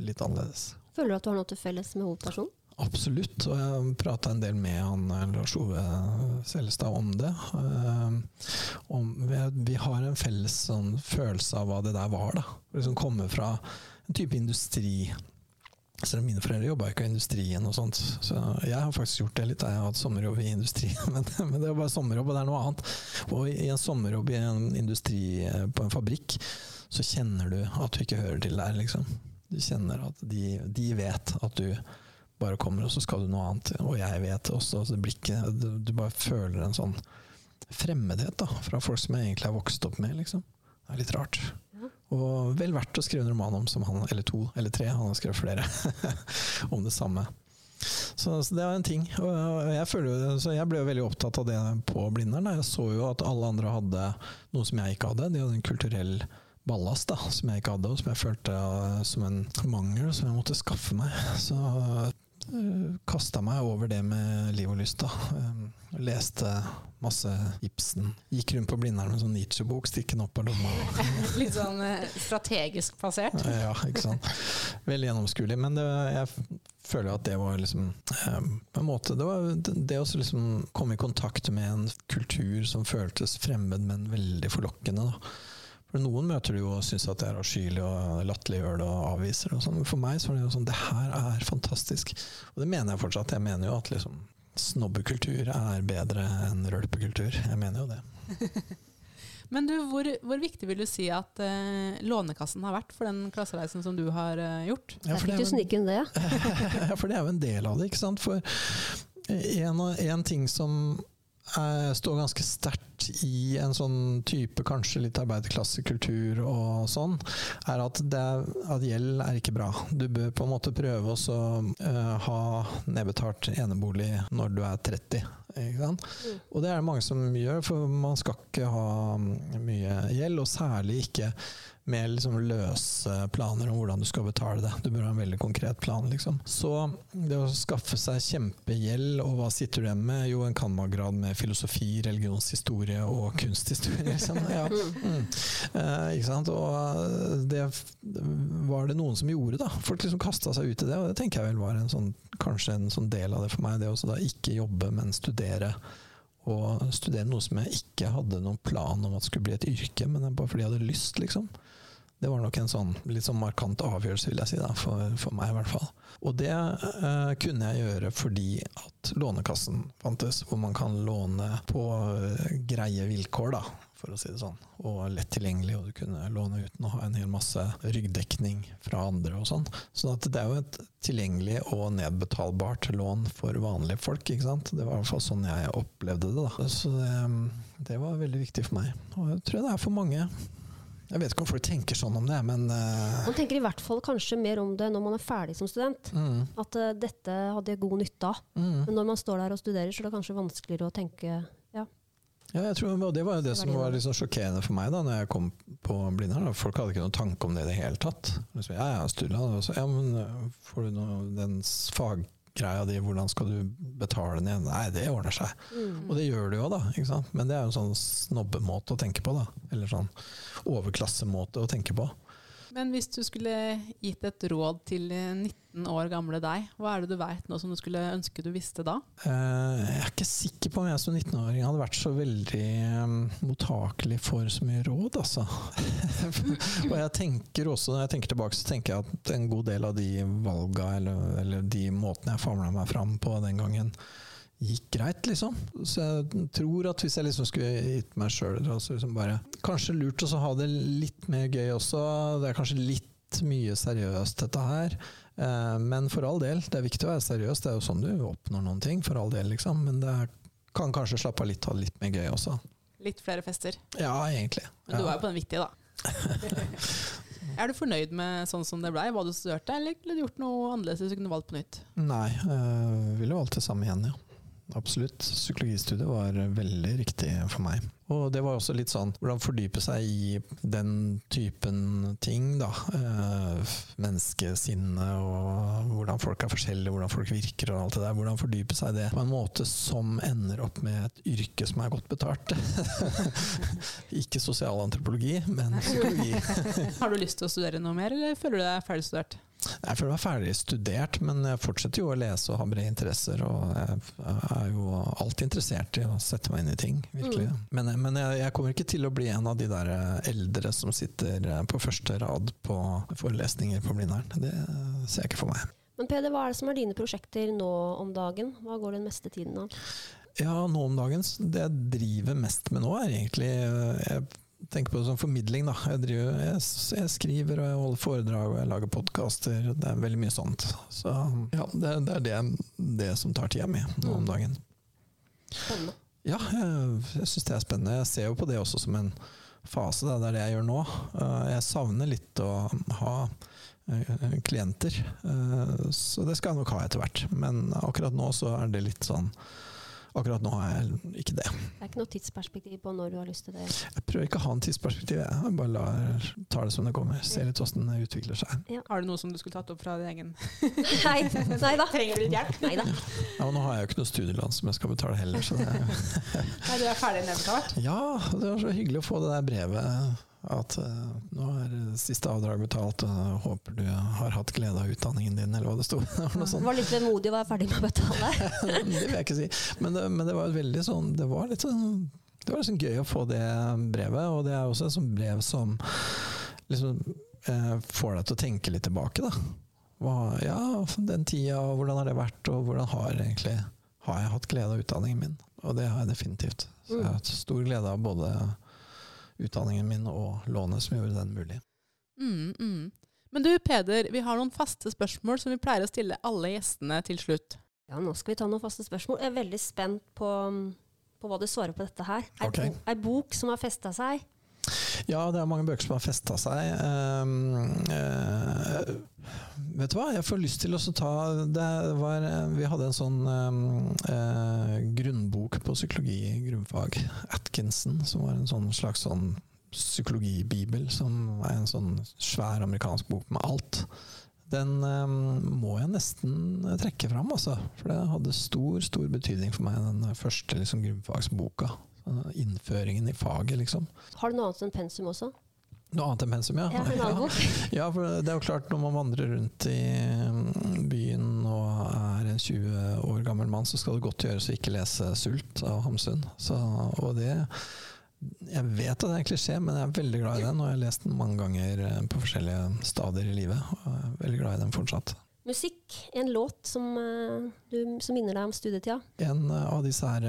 S3: litt annerledes.
S2: Føler du at du har noe til felles med hovedpersonen?
S3: Absolutt, og jeg prata en del med han eh, Lars Ove Sellestad om det. Uh, om, vi, vi, har en felles sånn, følelse av hva det der var. da. Liksom komme fra en type industri. Selv om mine foreldre jobba ikke i industrien, og sånt, så jeg har faktisk gjort det litt. Jeg har hatt sommerjobb i industrien, men, men, det er bare sommerjobb, og det er noe annet. Og i en sommerjobb i en industri eh, på en fabrikk, så kjenner du at du ikke hører til der, liksom. Du kjenner at de, de vet at du bare kommer, og så skal du noe annet. Og jeg vet også at blikket du, du, bare føler en sånn fremmedhet da, fra folk som jeg egentlig har vokst opp med, liksom. Det er litt rart. Og vel verdt å skrive en roman om, som han, eller to, eller tre, han har skrevet flere, om det samme. Så, så, det var en ting. Og jeg, føler, så jeg ble veldig opptatt av det på Blindern. Jeg så jo at alle andre hadde noe som jeg ikke hadde. De hadde en kulturell ballast da, som jeg ikke hadde, og som jeg følte som en mangel som jeg måtte skaffe meg. Så kasta meg over det med liv og lyst. da. Eh, leste masse Ibsen. Gikk rundt på Blindern med sånn Nietzsche-bok stikkende opp av lomma.
S1: Litt sånn eh, strategisk plassert?
S3: ja, ikke sant. Veldig gjennomskuelig. Men det, jeg føler at det var liksom på en måte, Det var det å liksom komme i kontakt med en kultur som føltes fremmed, men veldig forlokkende. da for Noen møter du jo og syns at det er avskyelig og latterliggjør det og avviser det. Sånn. For meg så er det jo sånn Det her er fantastisk. Og det mener jeg fortsatt. Jeg mener jo at liksom snobbekultur er bedre enn rølpekultur. Jeg mener jo det.
S1: Men du, hvor, hvor, viktig vil du si at uh, Lånekassen har vært for den klassereisen som du har uh, gjort?
S2: Ja, fikk du snike inn det.
S3: ja, for det er jo en del av det, ikke sant. For en, en ting som står ganske sterkt i en sånn type kanskje litt arbeiderklassekultur og sånn, er at, det, at, gjeld er ikke bra. Du bør på en måte prøve å uh, ha nedbetalt enebolig når du er 30. Mm. Og det er det mange som gjør, for man skal ikke ha mye gjeld, og særlig ikke med liksom løse planer om hvordan du skal betale det. Du bør ha en veldig konkret plan. Liksom. Så det å skaffe seg kjempegjeld, og hva sitter du igjen med? Jo, en cand.mag.-grad med filosofi, religionshistorie og kunsthistorie. Liksom. Ja. Mm. Eh, ikke sant? Og eh, det var det noen som gjorde, da. Folk liksom kasta seg ut i det, og det tenker jeg vel var en sånn, kanskje en sånn del av det for meg. Det å ikke jobbe, men studere. Og studere noe som jeg ikke hadde noen plan om at skulle bli et yrke, men bare fordi jeg hadde lyst, liksom. Det var nok en sånn litt sånn markant avgjørelse, vil jeg si, da, for, for meg i hvert fall. Og det eh, kunne jeg gjøre fordi at Lånekassen fantes, hvor man kan låne på uh, greie vilkår, da, for å si det sånn. Og lett tilgjengelig, og du kunne låne uten å ha en hel masse ryggdekning fra andre og sånn. Så det er jo et tilgjengelig og nedbetalbart lån for vanlige folk, ikke sant. Det var i hvert fall sånn jeg opplevde det, da. Så det, det var veldig viktig for meg. Og jeg tror det er for mange. Jeg vet ikke om folk tenker sånn om det, men uh...
S2: Man tenker i hvert fall kanskje mer om det når man er ferdig som student. Mm. At uh, dette hadde jeg god nytte av. Mm. Men når man står der og studerer, så er det kanskje vanskeligere å tenke ja.
S3: Ja, jeg tror, og Det var jo det som var liksom sjokkerende for meg da når jeg kom på Blindern. Folk hadde ikke noen tanke om det i det hele tatt. Så, ja, ja, Sturla, ja, men eh, får du noe, den fag greia di, hvordan skal du betale den igjen? Nei, det ordner seg. Mm. Og det gjør det jo, da. Ikke sant? Men det er jo en sånn snobbemåte å tenke på. da. Eller sånn overklassemåte å tenke på.
S1: Men hvis du skulle gitt et råd til 19 år gamle deg, hva er det du veit nå som du skulle ønske du visste da?
S3: Uh, jeg er ikke sikker på om jeg som 19-åring hadde vært så veldig um, mottakelig for så mye råd, altså. og jeg tenker også, når jeg tenker tilbake, så tenker jeg at en god del av de valga, eller, eller de måtene jeg famla meg fram på den gangen, gikk greit, liksom. Så jeg tror at hvis jeg liksom skulle gitt meg sjøl altså liksom bare Kanskje lurt å ha det litt mer gøy også. Det er kanskje litt mye seriøst, dette her. Eh, men for all del, det er viktig å være seriøs. Det er jo sånn du oppnår noen ting, for all del, liksom. Men det kan kanskje slappe av litt, og ha det litt mer gøy også.
S1: Litt flere fester.
S3: Ja, egentlig.
S1: Men du var jo på den viktige, da. er du fornøyd med sånn som det blei, hva du studerte, eller ville du gjort noe annerledes hvis du kunne valgt på nytt?
S3: Nei, øh, ville valgt det samme igjen, ja. Absolutt. Psykologistudiet var veldig riktig for meg. Og det var også litt sånn hvordan fordype seg i den typen ting, da. Eh, menneskesinnet og hvordan folk er forskjellige, hvordan folk virker og alt det der. Hvordan fordype seg i det på en måte som ender opp med et yrke som er godt betalt. Ikke sosialantropologi, men psykologi.
S1: Har du lyst til å studere noe mer, eller føler du deg ferdigstudert?
S3: Jeg føler meg ferdig studert, men jeg fortsetter jo å lese og ha brede interesser. Og jeg er jo alltid interessert i å sette meg inn i ting, virkelig. Men, men jeg, jeg kommer ikke til å bli en av de der eldre som sitter på første rad på forelesninger på Blindern. Det ser jeg ikke for meg.
S2: Men Peder, hva er det som er dine prosjekter nå om dagen? Hva går den meste tiden av?
S3: Ja, nå om dagen, det jeg driver mest med nå, er egentlig jeg tenker på det som formidling. Da. Jeg, driver, jeg, jeg, skriver og jeg holder foredrag og jeg lager podkaster. Det er veldig mye sånt. Så ja, det, det er det, det, som tar tida mi nå om dagen.
S2: Spennende.
S3: Ja, jeg, jeg syns det er spennende. Jeg ser jo på det også som en fase. Da. Det er det jeg gjør nå. Jeg savner litt å ha eh, klienter. Eh, så det skal jeg nok ha etter hvert. Men akkurat nå så er det litt sånn Akkurat nå har jeg ikke det.
S2: Det er ikke noe tidsperspektiv på når du har lyst til det?
S3: Jeg prøver ikke å ha en tidsperspektiv. Jeg bare lar, tar det som det kommer. Ser litt hvordan det utvikler seg.
S1: Ja. Har du noe som du skulle tatt opp fra din egen
S2: Nei, nei da.
S1: Trenger du litt hjelp?
S2: Nei da.
S3: Ja, og nå har jeg jo ikke noe studielån som jeg skal betale heller. Så det,
S1: Nei, du er ferdig nedbetalt?
S3: ja, det var så hyggelig å få det der brevet. At uh, nå er siste avdrag betalt, og håper du har hatt glede av utdanningen din, eller hva det sto. Det var
S2: litt vemodig å være ferdig med å betale.
S3: det vil jeg ikke si. Men det, men det var veldig sånn Det var litt sånn Det var liksom gøy å få det brevet, og det er også et sånt brev som liksom eh, får deg til å tenke litt tilbake, da. Hva, ja, den tida, hvordan har det vært, og hvordan har egentlig Har jeg hatt glede av utdanningen min? Og det har jeg definitivt. Så jeg har hatt stor glede av både utdanningen min og lånet som gjorde den mulig.
S1: Mm, mm. Men du Peder, vi har noen faste spørsmål som vi pleier å stille alle gjestene til slutt.
S2: Ja, nå skal vi ta noen faste spørsmål. Jeg er veldig spent på, på hva du svarer på dette her. Ei,
S3: Ok.
S2: bo, ei bok som har festa seg.
S3: Ja, det er mange bøker som har festa seg. Um, uh, vet du hva, jeg får lyst til å ta var, Vi hadde en sånn eh, grunnbok på psykologi, grunnfag. Atkinson, som var en sånn slags sånn psykologibibel, som er en sånn svær amerikansk bok med alt. Den um, må jeg nesten trekke fram, altså. For det hadde stor, stor betydning for meg, den første liksom, grunnfagsboka. Innføringen i faget, liksom.
S2: Har du noe annet enn pensum også?
S3: Noe annet enn pensum, ja.
S2: Ja.
S3: Ja, for det er jo klart når man vandrer rundt i mm, byen og er en 20 år gammel mann, så skal det godt gjøres å ikke lese 'Sult' av Hamsun. Så, og det Jeg vet at det er en klisjé, men jeg er veldig glad i den, og jeg har lest den mange ganger eh, på forskjellige stadier i livet. Og jeg er veldig glad i den fortsatt.
S2: Musikk. En låt som, eh, du, som minner deg om studietida.
S3: En eh, av disse her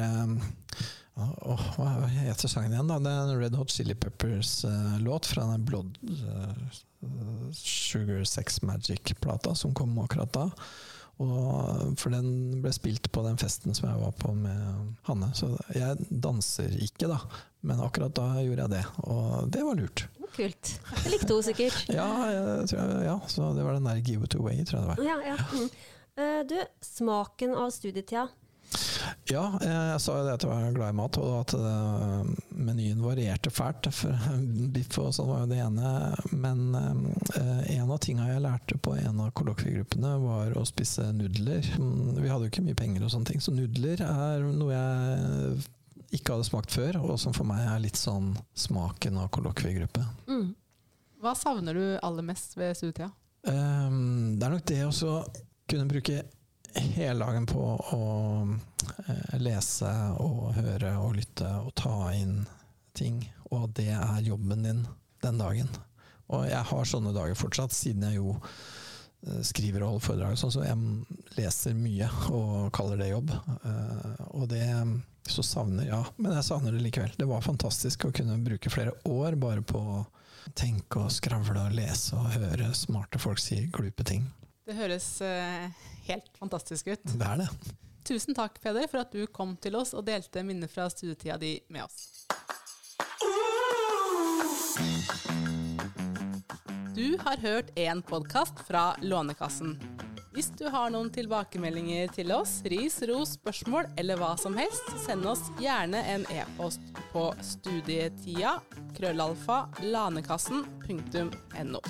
S3: eh, Åh, hva heter sangen igjen, da? Det er en Red Hot Chili Peppers-låt fra den Blood uh, Sugar Sex Magic-plata som kom akkurat da. Og, for den ble spilt på den festen som jeg var på med Hanne. Så jeg danser ikke, da. Men akkurat da gjorde jeg det, og det var lurt.
S2: Kult. Det likte hun sikkert.
S3: Ja, jeg, tror jeg, ja så det var den der Give It Away, tror jeg det var.
S2: Ja, ja. Mm. Uh, du, smaken av studietida.
S3: Ja, eh, jeg sa jo det at jeg var glad i mat, og at eh, menyen varierte fælt. Biff og sånn var jo det ene. Men eh, en av tinga jeg lærte på en av kollokviegruppene, var å spise nudler. Mm, Vi hadde jo ikke mye penger og sånne ting, så nudler er noe jeg ikke hadde smakt før, og som for meg er litt sånn smaken av kollokviegruppe.
S2: Mm.
S1: Hva savner du aller mest ved studietida?
S3: Um, det er nok det å kunne bruke hele dagen på å eh, lese og høre og lytte og ta inn ting, og det er jobben din den dagen. Og jeg har sånne dager fortsatt, siden jeg jo eh, skriver og holder foredrag, sånn, så jeg leser mye og kaller det jobb. Eh, og det så savner Ja, men jeg savner det likevel. Det var fantastisk å kunne bruke flere år bare på å tenke og skravle og lese og høre smarte folk si glupe ting.
S1: Det høres eh, helt fantastisk ut.
S3: Det er det.
S1: Tusen takk, Peder, for at du kom til oss og delte minner fra studietida di med oss. Du har hørt en podkast fra Lånekassen. Hvis du har noen tilbakemeldinger til oss, ris, ros, spørsmål eller hva som helst, send oss gjerne en e-post på studietida krøllalfa lanekassen.no.